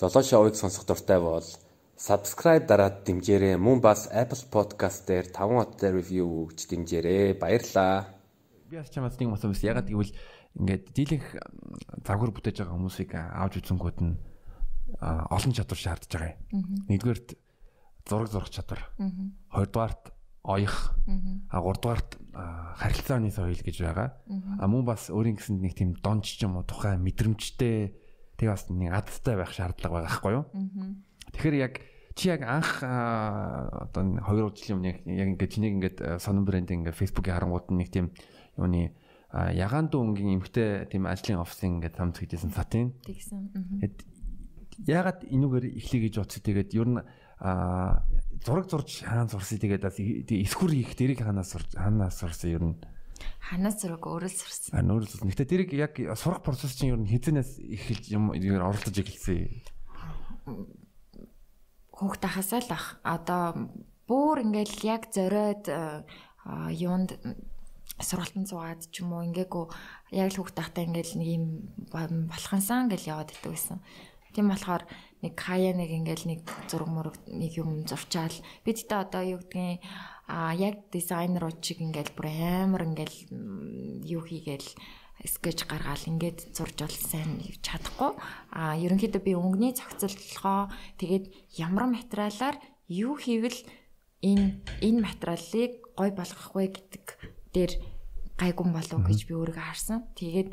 Золоо шоуыг сонсох дуртай бол subscribe дараад дэмжээрэй. Мөн бас Apple Podcast дээр 5 хоттой review өгч дэмжээрэй. Баярлалаа. Би бас чамаас нэг асуусан. Ягаад гэвэл ингээд дийлэнх завхар бүтээж байгаа хүмүүсийг аавж үзэнгүүд нь олон чадвар шаардж байгаа юм. Нэгдүгээрт зураг зурах чадвар. Хоёрдугаарт оёх. А гуравдугаарт харилцааны соёл гэж байгаа. А мөн бас өөрийн гэсэнд нэг тийм донч ч юм уу тухайн мэдрэмжтэй тэгээ бас нэг адтай байх шаардлага байгаа байхгүй юу? Тэгэхээр яг чи яг анх одоо 2 жилийн өмнө яг ингээд чинийг ингээд сонин брэнд ингээд фэйсбүүкийн харангууд нэг тийм юуны ягаан дүү өнгийн эмхтэй тийм ажлын офисын ингээд хамт хийжсэн сатын. Тэгсэн. Ягаад энүүгээр эхлэе гэж бодсон. Тэгээд ер нь зураг зурж хаана зурсыг тэгээд бас эсхүр хийх дэрийг хаанаас сурж хаанаас сурсан ер нь ханаас зураг өөрөө сурсан. А өөрөө сурсан. Гэтэ дэрийг яг сурах процесс чинь ер нь хизэнээс эхэлж юм оролцож эхэлсэн. Хүүхд тахасаа л ах. Одоо бүр ингээл яг зориод юунд сургалтанд суугаад ч юм уу ингээгүй яг л хүүхд тахтаа ингээл нэг юм болохонсан гэж яваад идэв гэсэн. Тийм болохоор нэг хаяа нэг ингээл нэг зураг мураг нэг юм зурчаал бид тэ одоо юу гэдгийг а яг дизайнер чиг ингээл бүр амар ингээл юу хийгээл скетч гаргаал ингээд зурж бол сайн чадахгүй а ерөнхийдөө би өнгөний зохицолгоо тэгээд ямар материалаар юу хийвэл энэ энэ материалыг гой болгох вэ гэдэг дээр гайгүй болов гэж би өөрийгөө харсан. Тэгээд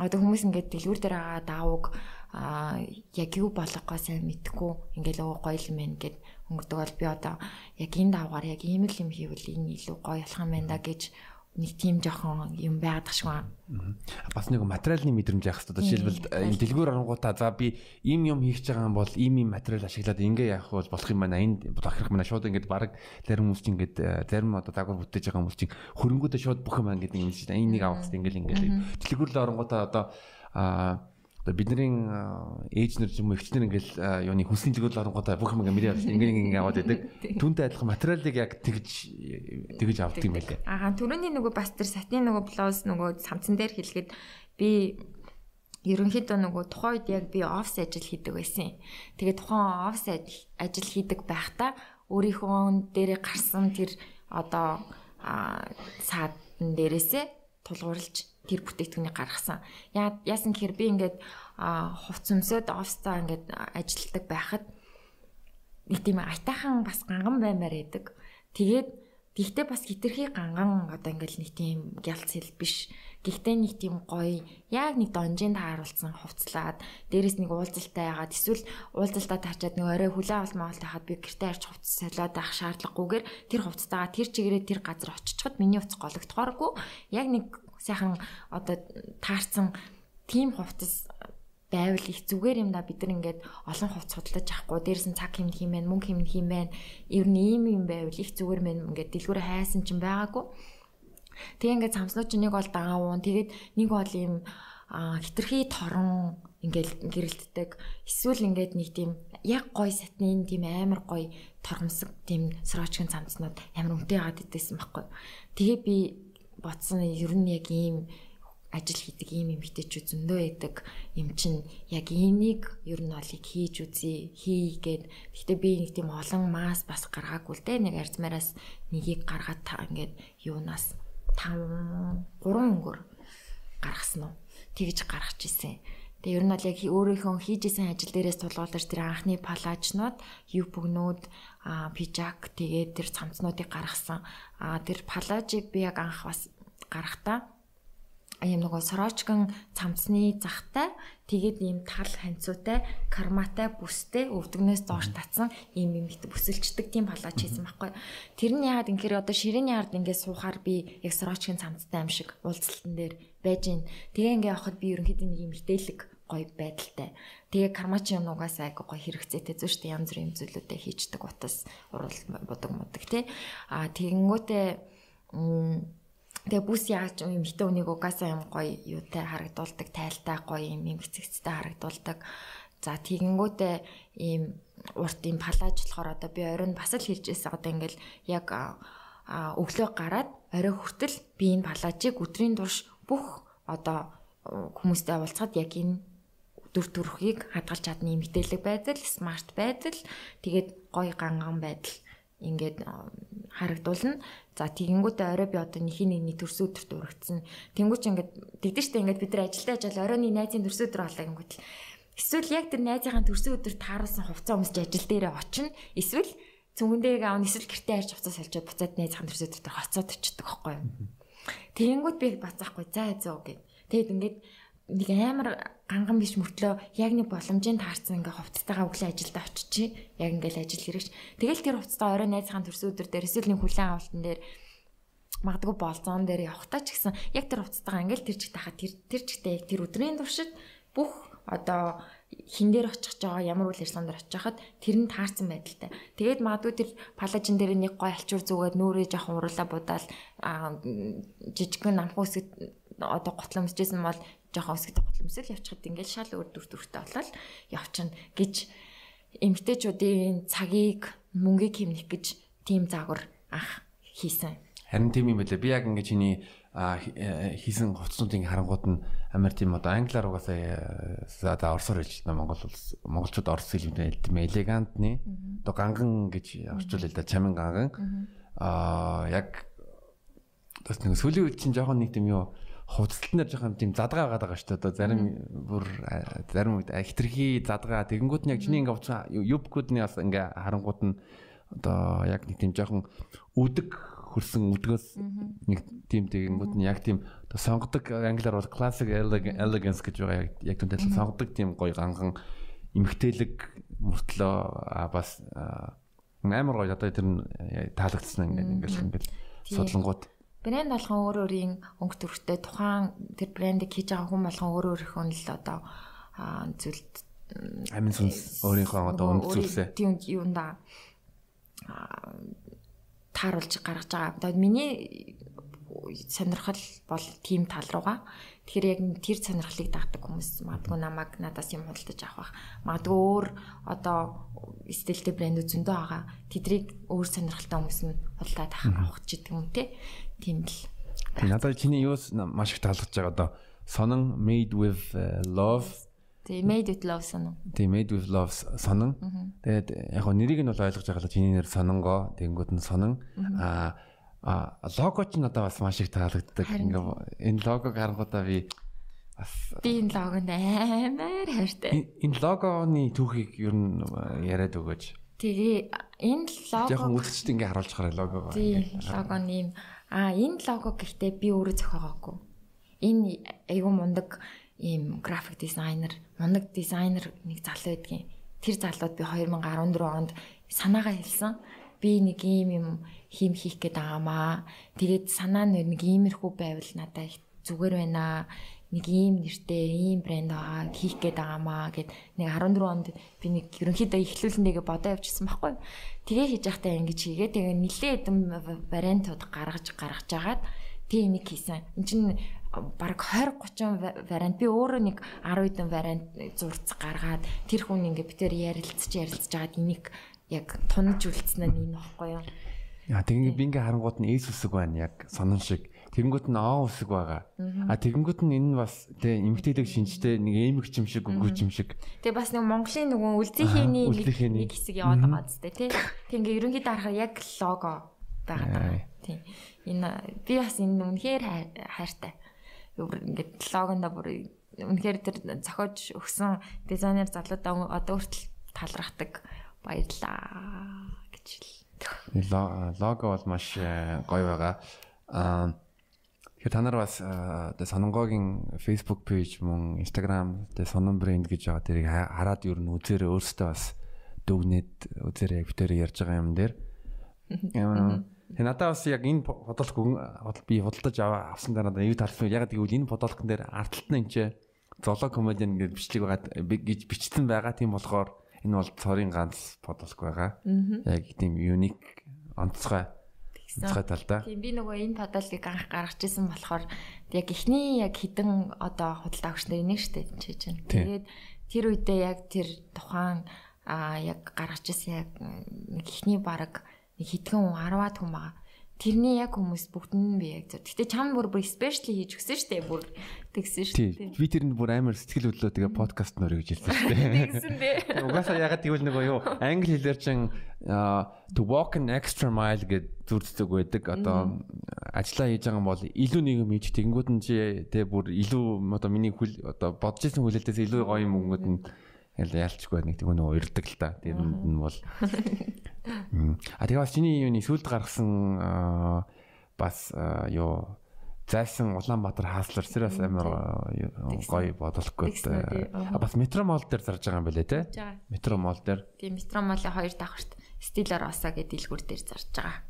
одоо хүмүүс ингээд дэлгүүр дээр байгаа даавууг а яг юу болгохоо сайн мэдхгүй ингээл өө гоё юм байна гэд өнгөрдөг бол би одоо яг энэ давгаар яг ийм л юм хийвэл энэ илүү гоё болох юм байна да гэж нэг тийм жоохон юм байгаад байна. Бас нэг материалны мэдрэмж яах хэрэгтэй. Жишээлбэл энэ дэлгүүр оронгуудаа за би ийм юм хийх гэж байгаа юм бол ийм ийм материал ашиглаад ингэ яах вэ болох юм байна. Энд бохирох юм байна. Шууд ингэ баг зарим хүмүүс чинь ингэ зарим одоо дагвар бүтээж байгаа хүмүүс чинь хөрөнгөдөө шууд бүх юм ингэ юм шиг. Энэ нэг авах хэрэгтэй ингээл ингээл. Дэлгүүр л оронгуудаа одоо аа Одоо бидний ээж нар юм өвчнөр ингээл юуны хүнсний зөвлөл оронгуудаа бүх юм ингээ мэрээ ингээ ингээ аваад байдаг. Түүнтэй адилхан материалыг яг тэгж тэгж авдаг юм байлээ. Аа түрүүний нөгөө бас тэр сатин нөгөө блоус нөгөө самцан дээр хэлгээд би ерөнхийдөө нөгөө тухайн үед яг би офс ажил хийдэг байсан. Тэгээ тухайн офс ажил хийдэг байхдаа өөрийнхөө дээрээ гарсан тэр одоо саадан дээрээсээ тулгуурлаж тэр бүтээгдэхүүнийг гаргасан. Яа яасан гэхээр би ингээд хувц өмсөд офстаа ингээд ажилтдаг байхад нэг тийм айтайхан бас ганган баймаар байдаг. Тэгээд Гэхдээ бас хитрхи ганган одоо ингээл нэг тийм гялц хэл биш. Гэхдээ нэг тийм гоё яг нэг донжинд тааруулсан хувцлаад дээрэс нэг уулзалтай яагаад эсвэл уулзалтаа таарчаад нэг орой хүлээ маалт хахад би гэртээ арч хувцас солиод авах шаардлагагүйгээр тэр хувцастайгаа тэр чигээрээ тэр газар очичход миний хувцас гологдохооргүй яг нэг сайхан одоо таарсан тийм хувцас байвал их зүгээр юм да. Бид нар ингээд олон хувц судалж авахгүй. Дээрс нь цаг хэмнэ хиймэн мөнгө хэмнэ хиймэн ер нь ийм юм байвал их зүгээр мэн ингээд дэлгүүрээ хайсан ч байгаагүй. Тэг ингээд самснууд чинь нэг бол даавуун тэгээд нэг бол ийм хитрхи торон ингээд гэрэлтдэг. Эсвэл ингээд нэг тийм яг гой сатны тийм амар гой торгомсог тийм срочгийн цамцнууд амар өмтэй яагаад идсэн байхгүй. Тэгээ би бодсон ер нь яг ийм ажил хийдэг ийм юм хитэчүүд зөндөө байдаг юм чинь яг энийг ер нь олыг хийж үзье хийгээд гэхдээ би нэг тийм олон мас бас гаргаагүй л дээ. Нэг арзмаараас нэгийг гаргаад та ингээд юунаас 5 3 өнгөр гаргасан уу? Тэгж гаргаж исэн Тэгээ ер нь бол яг өөрийнхөө хийжсэн ажил дээрээс тулгуурлаж тэр анхны палажнууд, юг бүгнүүд, пижак тэгээд тэр цамцнуудыг гаргасан. А тэр палажийг би яг анх бас гарахтаа ийм нөгөө сорочкон цамцны захтай тэгээд ийм тал ханцуутай карматай бүстэй өвдгнээс доош татсан ийм юм их бүсэлчдэг тийм палач хийсэн байхгүй. Тэр нь яагаад инхээр одоо ширээний ард ингээд суухаар би яг сорочкын цамцтай юм шиг уулзалтан дээр байж гин. Тэгээ ингээд явахад би ерөнхийдөө нэг юм хитээлэг гоё байдалтай. Тэгээ кармачи юмнуугаас айгу гоё хэрэгцээтэй зү штэ янз бүрийн зүйлүүдээ хийждэг утас урал бодог модог тий. А тэгэнгүүтээ Тэгээ бүс яаж юм хитэ үнийг угаасаа юм гоё юутай харагдуулдаг, тайлтай гоё юм юм хэцэгцтэй харагдуулдаг. За тэгэнгүүтээ ийм урт ийм палаж болохоор одоо би оройн бас л хэлжсэн одоо ингээл яг өглөө гараад орой хүртэл би энэ палажийг өдрийн турш бүх одоо хүмүүстэй уулзахад яг энэ дүр төрхийг хадгалж чадны эмгтээлэг байдал, смарт байдал, тэгээд гоё ганган байдал ингээд харагдуулна. За тэгэнгүүтээ орой би одоо нэхий нэгний төрсөн өдөрт урагдсан. Тэнгүүч ингээд тэгдэжтэй ингээд бид нар ажилдаа ажил оройны найзын төрсөн өдөр болоо гингүүт л эсвэл яг тэр найзынхаа төрсөн өдөрт тааруулсан хувцас өмсөж ажил дээрээ очино. Эсвэл цүнгэндээ аав эсвэл гэртээ харж хувцас салжаад буцаад найзынхаа төрсөн өдөрт хоцоод очдөг байхгүй юу. Тэгэнгүүт би бацаахгүй за зөө гэд. Тэгэд ингээд нэг амар ганган биш мөртлөө яг нэг боломжийн таарсан ингээ хувцастайгаа өглөө ажилдаа очичи яг ингээл ажил хэрэгч тэгэл тэр хувцастаа орой найзхан төрсөн өдөр дээр эсвэл нэг хүлэн авалтан дээр магадгүй болзоон дээр явахтаа ч гэсэн яг тэр хувцастайгаа ингээл тэр чигт хахад тэр тэр чигтээ яг тэр өдрийн туршид бүх одоо хин дээр очих жоо ямар үйл ажиллагаанд очих хахад тэр нь таарсан байдалтай. Тэгээд магадгүй тэр палажин дээр нэг гой алчуур зүгээд нүрээ жоохон уруулаа будаал жижигхэн намхуу хэсэг одоо готломжжсэн бол жоохон өсгөд готломсөл явчихад ингээл шал өөр дүр төрхтэй болол явчихна гэж эмгтээчүүдийн цагийг мөнгийг хэмнэх гэж тийм загвар анх хийсэн. Харин тийм юм байлаа. Би яг ингээ чиний хийсэн хувцсуудын харангууд нь амар тийм одоо англиар угаасаа за орсоор хэлж байна. Монгол улс монголчууд орс тийм элегантны одоо ганган гэж орчуулъя л да чамин ганган. Аа яг бас нэг сүлийн үед чинь жоохон нэг тийм юу хувцалтнаар жоохон тийм задгаа байгаа даа шүү дээ. Одоо зарим бүр зарим үед хитрхи задгаа. Тэгэнгүүт нь яг чиний ингээ юбкүүдний бас ингээ харангууд нь одоо яг нэг тийм жоохон үдэг хөрсөн үдгөөс нэг тийм тэгэнгүүт нь яг тийм одоо сонгодог англиар бол classic elegance гэж байгаа яг адилхан сонгодог тийм гоё ганган эмгтээлэг мөртлөө бас амар гоё одоо тэр нь таалагдсан ингээ ингээл ингээл судлангууд брэнд болгон өөр өөрийн өнгө төрхтэй тухайн тэр брэндийг хийж байгаа хүн болгон өөр өөрийнхөө л одоо зүйлд амин сүнс өөрийнхөө одоо үнд зүйлсээ тийм юунда тааруулж гаргаж байгаа. Одоо миний сонирхол бол тийм тал руугаа. Тэгэхээр яг тэр сонирхлыг дагдаг хүмүүс магадгүй намайг надаас юм худалдаж авах. Магадгүй өөр одоо стилтэй брэндүүд зөндөө байгаа. Тэдрийг өөр сонирхолтой хүмүүс нь худалдаад авах ч гэдэг юм те. Тийм л. Надад чиний юус маш их таалагдж байгаа одоо сонон made with э, love Тэгээ made with love сонон. Тэгээ made with love сонон. Тэгээд яг нь нэрийг нь бол ойлгож байгаа л чиний нэр сононгоо тэгэнгүүт нь сонон. Аа А лого ч надад бас маш их таалагддаг. Ингээ энэ логог харангуудаа би бас би энэ логонд амар хайртай. Энэ логоны түүхийг ер нь яриад өгөөч. Тэгээ энэ лого жоохон үзэгчд ингээ харуулж хараа логого. Тийм логоны юм. А энэ лого гэхдээ би өөрөө зохиогоогүй. Энэ айгүй мундаг ийм график дизайнер, мундаг дизайнер нэг залуу байдгийн. Тэр залууд би 2014 онд санаагаа хэлсэн би нэг ийм юм хийм хийх гээд байгаамаа. Тэгээд санаа нь нэг иймэрхүү байвал надад их зүгээр байна. Нэг ийм нэртэй ийм брэнд байгаа хийх гээд байгаамаа гэд нэг 14 онд би нэг ерөнхийдөө ихлүүлнэгээ бодоо явчихсан байхгүй. Тэгээ хийж байхдаа ингэж хийгээ. Тэгээ нилээ хэдэн вариантууд гаргаж гаргаж агаад тийм нэг хийсэн. Энд чинь бараг 20 30 вариант би өөрөө нэг 10 хэдэн вариант зурц гаргаад тэр хүн ингээ битээр ярилцж ярилцж агаад энийг яг тунаж үлдсэн нь энэ баггүй юу. Яа тэгээ би ингээ харангууд нь эс үсэг байна яг сонон шиг. Тэгэнгүүт нь аа үсэг байгаа. А тэгэнгүүт нь энэ бас тэ эмгтээлэг шинжтэй нэг эмэг юм шиг үгүй юм шиг. Тэгээ бас нэг Монголын нөгөө үлзийхээний нэг хэсэг яваад байгаа зү тэ. Тэг ингээ ерөнхийдөө харахаар яг лого байгаа. Тийм. Энэ би бас энэ үнэхээр хайртай. Ингээд логонда бүр үнэхээр тэр зохиож өгсөн дизайнер залуудаа одоо хүртэл талрахдаг баярлаа гэж хэл. Лого бол маш э, гоё байгаа. Аа Тэгэхээр та нар бас одоо Сононгогийн Facebook page мөн Instagram тэгээ Сонон брэнд гэж байгаа тэрийг хараад ер нь үзээрээ өөрсдөө бас дүгнээд үзээрээ битээр ярьж байгаа юм дээр. Тэгээ надад бас яг энэ бодлого би худалдаж авсан дараа надад юу талсан яг гэвэл энэ бодлогон дээр арталт нь энэ ч золоо комедиан гэж бичлэг байгаа гэж бичсэн байгаа тийм болохоор Энэ бол цорын ганц бодлого байгаа. Яг тийм юник онцгой онцгой талдаа. Тийм би нөгөө энэ бодлыг анх гаргаж ирсэн болохоор яг эхний яг хідэн одоо худалдаа өгч нар энийг штэ хийж байна. Тэгээд тэр үедээ яг тэр тухайн а яг гаргаж ирсэн яг эхний баг нэг хитгэн 10-аад хүн байгаа. Тэрний яг хүмүүс бүгд нь би яг зөв. Гэтэ чам бүр бүр specially хийж өгсөн дээ. Бүр тэгсэн дээ. Би тэр нь бүр амар сэтгэл хөдлөө тэгээ подкаст нөр гэж хэлсэн дээ. Тэгсэн дээ. Угаасаа ягаад тэгвэл нөгөө юу англи хэлээр чин to walk an extra mile гэж зүрддэг байдаг. Одоо ажиллаа хийж байгаа юм бол илүү нэг юм хийж тэгэнгүүт нь чи тэгээ бүр илүү одоо миний хөл одоо бодож исэн хүлээлтээс илүү гоё юм өнгөд нь Ял ялчгүй нэг тэгвэл нөгөө ирдэг л та. Тэр нь бол А тэгээ бас чиний юуны сүлд гаргасан бас юу зайсан Улаанбаатар хааслар сэрээс амар гоё бодлохгүй. А бас метромол дээр зарж байгаа юм байлээ те. Метромол дээр. Тийм метромолын хоёр давхарт стилэр осаа гэдэг дэлгүүр дээр зарж байгаа.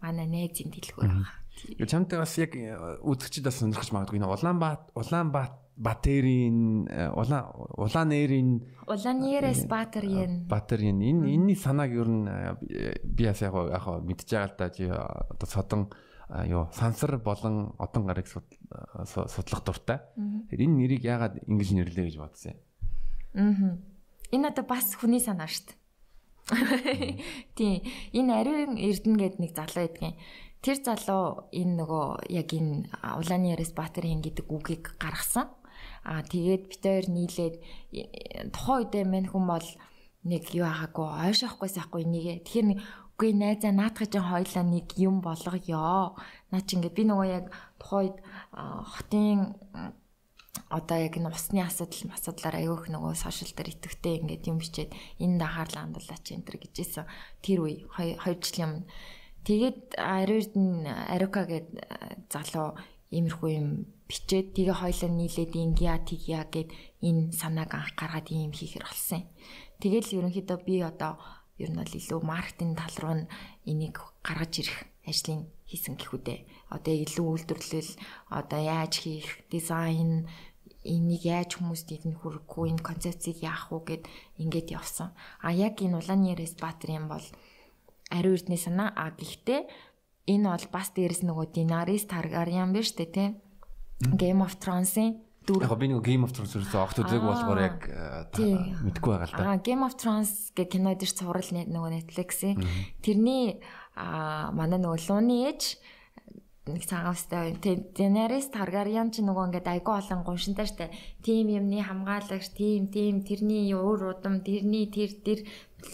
Манай найзын дэлгүүр байгаа. Чамтай бас яг үзэгчд бас сонирхож магадгүй. Улаанбаат Улаанбаат Батэрийн э, улаан улаан нэрийн улаанерээс батэрийн батэрийн энэ энэний санааг ер нь э, би бас яг яг мэдж байгаа л да чи одоо содон юу сансар болон одон гарыг судлах дуртай. Тэгэхээр энэ нэрийг яагаад ингэж нэрлэе гэж бодсон юм. Аа. Энэ одоо бас хүний санаа шүү дээ. Тийм. Энэ ариун эрдэнэ гэдэг нэг залуу байдгийн тэр залуу энэ нөгөө яг энэ улааны ярээс Баатарын гэдэг үгийг гаргасан. Аа тэгээд бид хоёр нийлээд тухайн үедээ мань хүн бол нэг юу хаагүй ойшоохгүй сайхгүй нэгэ. Тэгэхээр нэг үгүй найзаа наадах чинь хоёлаа нэг юм болгоё. Наа чи ингээд би нөгөө яг тухайн үед хотын одоо яг энэ усны асуудал асуудлаар аяух нөгөө сошиал дээр итгэвтэй ингээд юм бичээд энэ дахаарлаа хандуулаач энэ төр гэжсэн тэр үе 2 жилийн өмнө тэгээд ариурд нь арука гэдэг залуу иймэрхүү юм бичээд тэгээ хоёлаа нийлээд ингия тэгья гэд энэ санааг анх гаргаад ийм хийхэр болсон. Тэгэл ерөнхийдөө би одоо ер нь бол илүү маркетинг тал руу энийг гаргаж ирэх ажлыг хийсэн гэхүүдээ. Одоо илүү үйлдвэрлэл одоо яаж хийх, дизайн энийг яаж хүмүүст идэх хүрхгүй энэ концепцийг яах вэ гэд ингээд явсан. А яг энэ улааны ярээс баатар юм бол ариун эрдний санаа а гэхдээ энэ бол бас дээрэс нөгөө Daenerys Targaryen биш үү те Game of Thrones-ийн дүр. Яг би нэг Game of Thrones-ээс огт үзег болохоор яг мэдгүй байгаа л да. Аа Game of Thrones гэх кино дээр цуврал нөгөө Netflix-ийн тэрний манай нөгөө лууны ээж нэг цагаастай байна. Daenerys Targaryen ч нөгөө ингээд айгүй олон гуншинтай штэ. Тим юмны хамгаалагч, тим тим тэрний уур удам, тэрний тэр тэр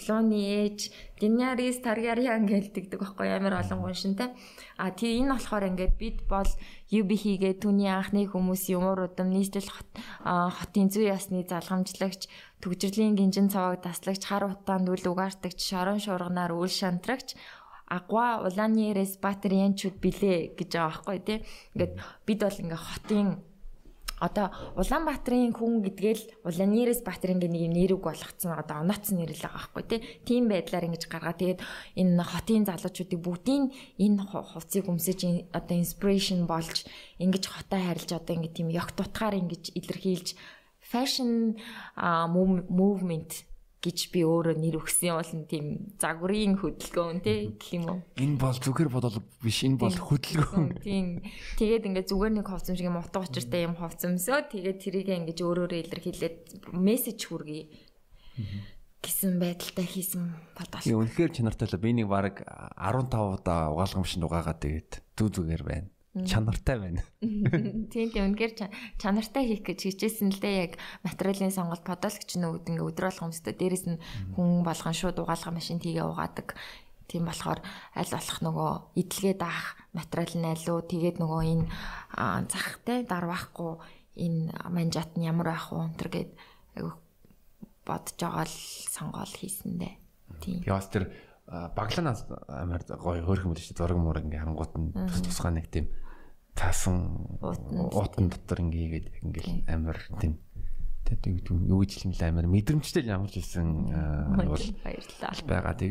лууны ээж, Daenerys Targaryen гэлдэгдэг байхгүй амар олон гуншинтай. А тий энэ болохоор ингээд бид бол UB хийгээ түүний анхны хүмүүсийн уур удам нийслэл хотын зүй ясны залгамжлагч, төгжрлийн гинжин цаваг даслагч, хар утаанд үл угаартагч, шорон шуурганаар үл шантрагч агва улааны респатрианчуд билээ гэж байгаа байхгүй тий. Ингээд бид бол ингээ хотын одоо Улаанбаатарын хүн гэдгээл Улаанерээс Баатарын гэх нэг юм нэрүг болгоцсон одоо онооцсон нэр л байгаа байхгүй тий. Тийм байдлаар ингэж гаргаа тэгээд энэ хотын залуучуудыг бүгдийн энэ хувцсыг өмсөж одоо inspiration болж ингэж хотоо харилж одоо ингэ тийм ёг тутгаар ингэж илэрхийлж fashion movement гэж би өөрөө нэр өгсөн бол тийм загварын хөдөлгөөн тий гэх юм уу. Энэ бол зүгээр бодол биш энэ бол хөдөлгөөн. Тийм. Тэгээд ингээд зүгээр нэг ховцом шиг юм утга учиртай юм ховцомсоо тэгээд тэрийг ингээд өөрөөрөө илэрхийлээд мессеж хүргэе гэсэн байдалтай хийсэн бодол. Үнэхээр чанартай л би нэг баг 15 удаа угаалгамшинд угаагаад тэгээд зүү зүгээр байна чанартай байна. Тийм тийм. Үнэхээр чанартай хийх гэж хичээсэн л дээ. Яг материалын сонголт подологч нөгөөд ингээ өдөр болгон өстө дээрэс нь хүн болгон шууд угаалга машин тийгээ угаадаг. Тийм болохоор аль болох нөгөө идэлгээ даах материал нь алуу тэгээд нөгөө энэ захтай дарвахгүй энэ манжат нь ямар байх вэ өнтер гэд бодож байгаа л сонгоол хийсэндээ. Тийм. Би бас тэр багланаас амар гоё хөөрхөн мөл шүү зураг муур ингээ хангууд нь тус тусгай нэг тийм таасан уутан дотор ингээд яг ингээд амар тийм. Тэгээд юу гэж хэлмэл амар мэдрэмжтэй л ямар ч хэлсэн бол баярлалаа. байгаа.